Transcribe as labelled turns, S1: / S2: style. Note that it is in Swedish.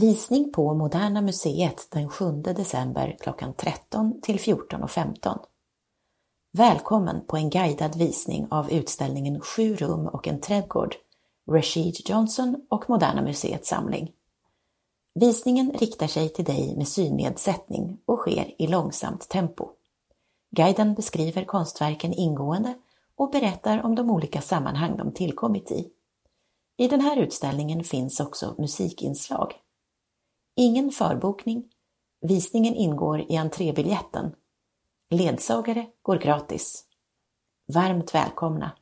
S1: Visning på Moderna Museet den 7 december klockan 13 till 14.15. Välkommen på en guidad visning av utställningen Sju rum och en trädgård, Rashid Johnson och Moderna Museets samling. Visningen riktar sig till dig med synnedsättning och sker i långsamt tempo. Guiden beskriver konstverken ingående och berättar om de olika sammanhang de tillkommit i. I den här utställningen finns också musikinslag. Ingen förbokning. Visningen ingår i entrébiljetten. Ledsagare går gratis. Varmt välkomna!